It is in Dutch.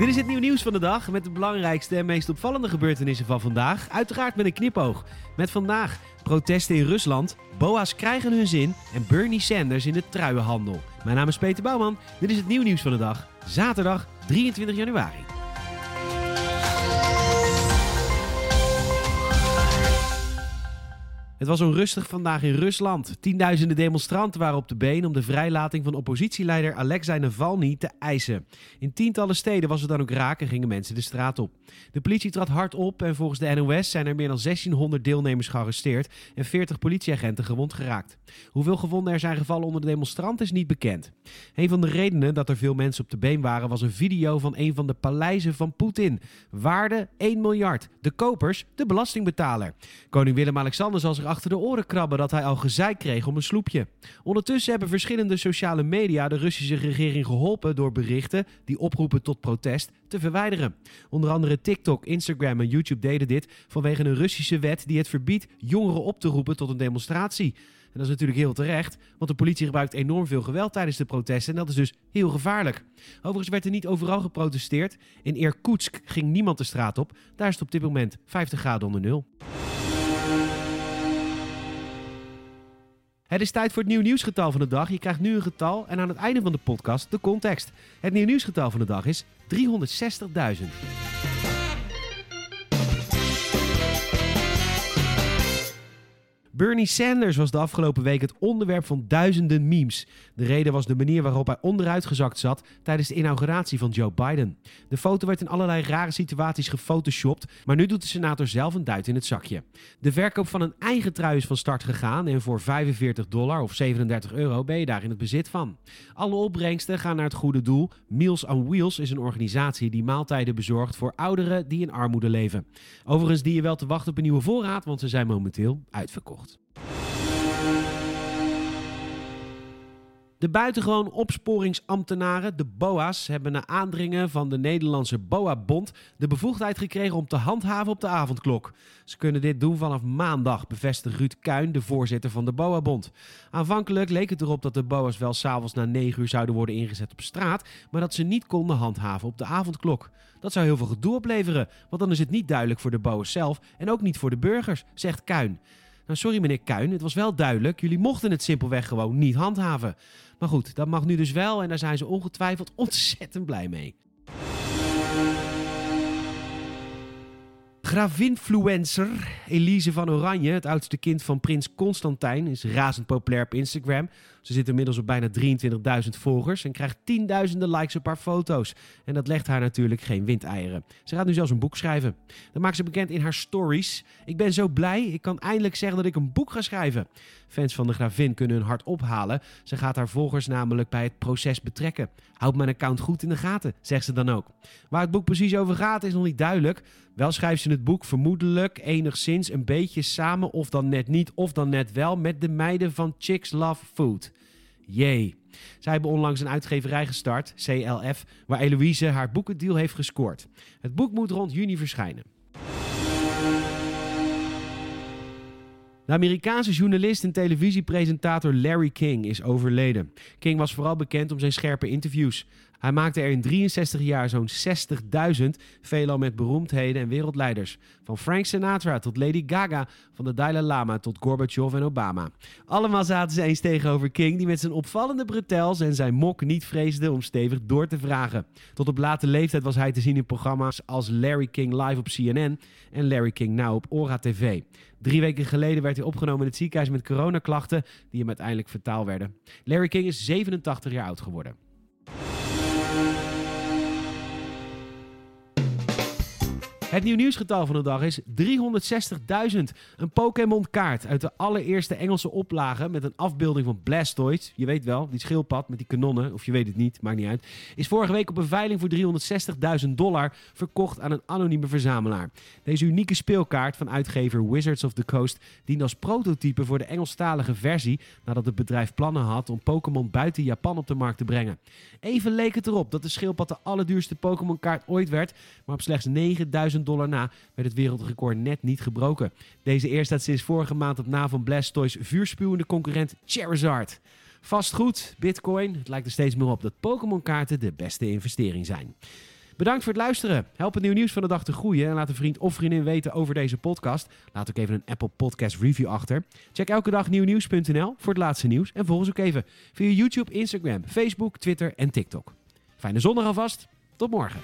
Dit is het nieuw nieuws van de dag met de belangrijkste en meest opvallende gebeurtenissen van vandaag. Uiteraard met een knipoog. Met vandaag protesten in Rusland, boa's krijgen hun zin en Bernie Sanders in de truienhandel. Mijn naam is Peter Bouwman. Dit is het nieuw nieuws van de dag. Zaterdag 23 januari. Het was onrustig vandaag in Rusland. Tienduizenden demonstranten waren op de been om de vrijlating van oppositieleider Alexei Navalny te eisen. In tientallen steden was het dan ook raak en gingen mensen de straat op. De politie trad hard op en volgens de NOS zijn er meer dan 1600 deelnemers gearresteerd en 40 politieagenten gewond geraakt. Hoeveel gewonden er zijn gevallen onder de demonstranten is niet bekend. Een van de redenen dat er veel mensen op de been waren was een video van een van de paleizen van Poetin. Waarde 1 miljard. De kopers, de belastingbetaler. Koning Willem-Alexander zal zich achter de oren krabben dat hij al gezeik kreeg om een sloepje. Ondertussen hebben verschillende sociale media de Russische regering geholpen door berichten die oproepen tot protest te verwijderen. Onder andere TikTok, Instagram en YouTube deden dit vanwege een Russische wet die het verbiedt jongeren op te roepen tot een demonstratie. En dat is natuurlijk heel terecht, want de politie gebruikt enorm veel geweld tijdens de protesten en dat is dus heel gevaarlijk. Overigens werd er niet overal geprotesteerd. In Irkutsk ging niemand de straat op. Daar is het op dit moment 50 graden onder nul. Het is tijd voor het nieuw nieuwsgetal van de dag. Je krijgt nu een getal en aan het einde van de podcast de context. Het nieuw nieuwsgetal van de dag is 360.000. Bernie Sanders was de afgelopen week het onderwerp van duizenden memes. De reden was de manier waarop hij onderuitgezakt zat tijdens de inauguratie van Joe Biden. De foto werd in allerlei rare situaties gefotoshopt, maar nu doet de senator zelf een duit in het zakje. De verkoop van een eigen trui is van start gegaan en voor 45 dollar of 37 euro ben je daar in het bezit van. Alle opbrengsten gaan naar het goede doel. Meals on Wheels is een organisatie die maaltijden bezorgt voor ouderen die in armoede leven. Overigens die je wel te wachten op een nieuwe voorraad, want ze zijn momenteel uitverkocht. De buitengewoon opsporingsambtenaren, de BOA's, hebben na aandringen van de Nederlandse BOA-bond de bevoegdheid gekregen om te handhaven op de avondklok. Ze kunnen dit doen vanaf maandag, bevestigt Ruud Kuin, de voorzitter van de BOA-bond. Aanvankelijk leek het erop dat de BOA's wel s'avonds na 9 uur zouden worden ingezet op straat, maar dat ze niet konden handhaven op de avondklok. Dat zou heel veel gedoe opleveren, want dan is het niet duidelijk voor de BOA's zelf en ook niet voor de burgers, zegt Kuin. Nou, sorry meneer Kuin, het was wel duidelijk. Jullie mochten het simpelweg gewoon niet handhaven. Maar goed, dat mag nu dus wel en daar zijn ze ongetwijfeld ontzettend blij mee. Gravinfluencer Elise van Oranje, het oudste kind van prins Constantijn, is razend populair op Instagram. Ze zit inmiddels op bijna 23.000 volgers en krijgt tienduizenden likes op haar foto's. En dat legt haar natuurlijk geen windeieren. Ze gaat nu zelfs een boek schrijven. Dat maakt ze bekend in haar stories. Ik ben zo blij, ik kan eindelijk zeggen dat ik een boek ga schrijven. Fans van de gravin kunnen hun hart ophalen. Ze gaat haar volgers namelijk bij het proces betrekken. Houd mijn account goed in de gaten, zegt ze dan ook. Waar het boek precies over gaat is nog niet duidelijk. Wel schrijft ze het boek vermoedelijk enigszins een beetje samen, of dan net niet, of dan net wel, met de meiden van Chicks Love Food. Jee. Zij hebben onlangs een uitgeverij gestart, CLF, waar Eloïse haar boekendeal heeft gescoord. Het boek moet rond juni verschijnen. De Amerikaanse journalist en televisiepresentator Larry King is overleden. King was vooral bekend om zijn scherpe interviews. Hij maakte er in 63 jaar zo'n 60.000, veelal met beroemdheden en wereldleiders. Van Frank Sinatra tot Lady Gaga, van de Dalai Lama tot Gorbachev en Obama. Allemaal zaten ze eens tegenover King, die met zijn opvallende bretels en zijn mok niet vreesde om stevig door te vragen. Tot op late leeftijd was hij te zien in programma's als Larry King Live op CNN en Larry King Now op Ora TV. Drie weken geleden werd hij opgenomen in het ziekenhuis met coronaklachten, die hem uiteindelijk vertaal werden. Larry King is 87 jaar oud geworden. thank you Het nieuw nieuwsgetal van de dag is 360.000. Een Pokémon kaart uit de allereerste Engelse oplage met een afbeelding van Blastoise. Je weet wel, die schildpad met die kanonnen, of je weet het niet, maakt niet uit. Is vorige week op een veiling voor 360.000 dollar verkocht aan een anonieme verzamelaar. Deze unieke speelkaart van uitgever Wizards of the Coast dient als prototype voor de Engelstalige versie nadat het bedrijf plannen had om Pokémon buiten Japan op de markt te brengen. Even leek het erop dat de schildpad de allerduurste Pokémon kaart ooit werd, maar op slechts 9000 dollar na werd het wereldrecord net niet gebroken. Deze eer staat sinds vorige maand op na van Blastoise vuurspuwende concurrent Charizard. Vastgoed, bitcoin, het lijkt er steeds meer op dat Pokémon kaarten de beste investering zijn. Bedankt voor het luisteren. Help het nieuw nieuws van de dag te groeien en laat een vriend of vriendin weten over deze podcast. Laat ook even een Apple Podcast review achter. Check elke dag nieuwnieuws.nl voor het laatste nieuws en volg ons ook even via YouTube, Instagram, Facebook, Twitter en TikTok. Fijne zondag alvast. Tot morgen.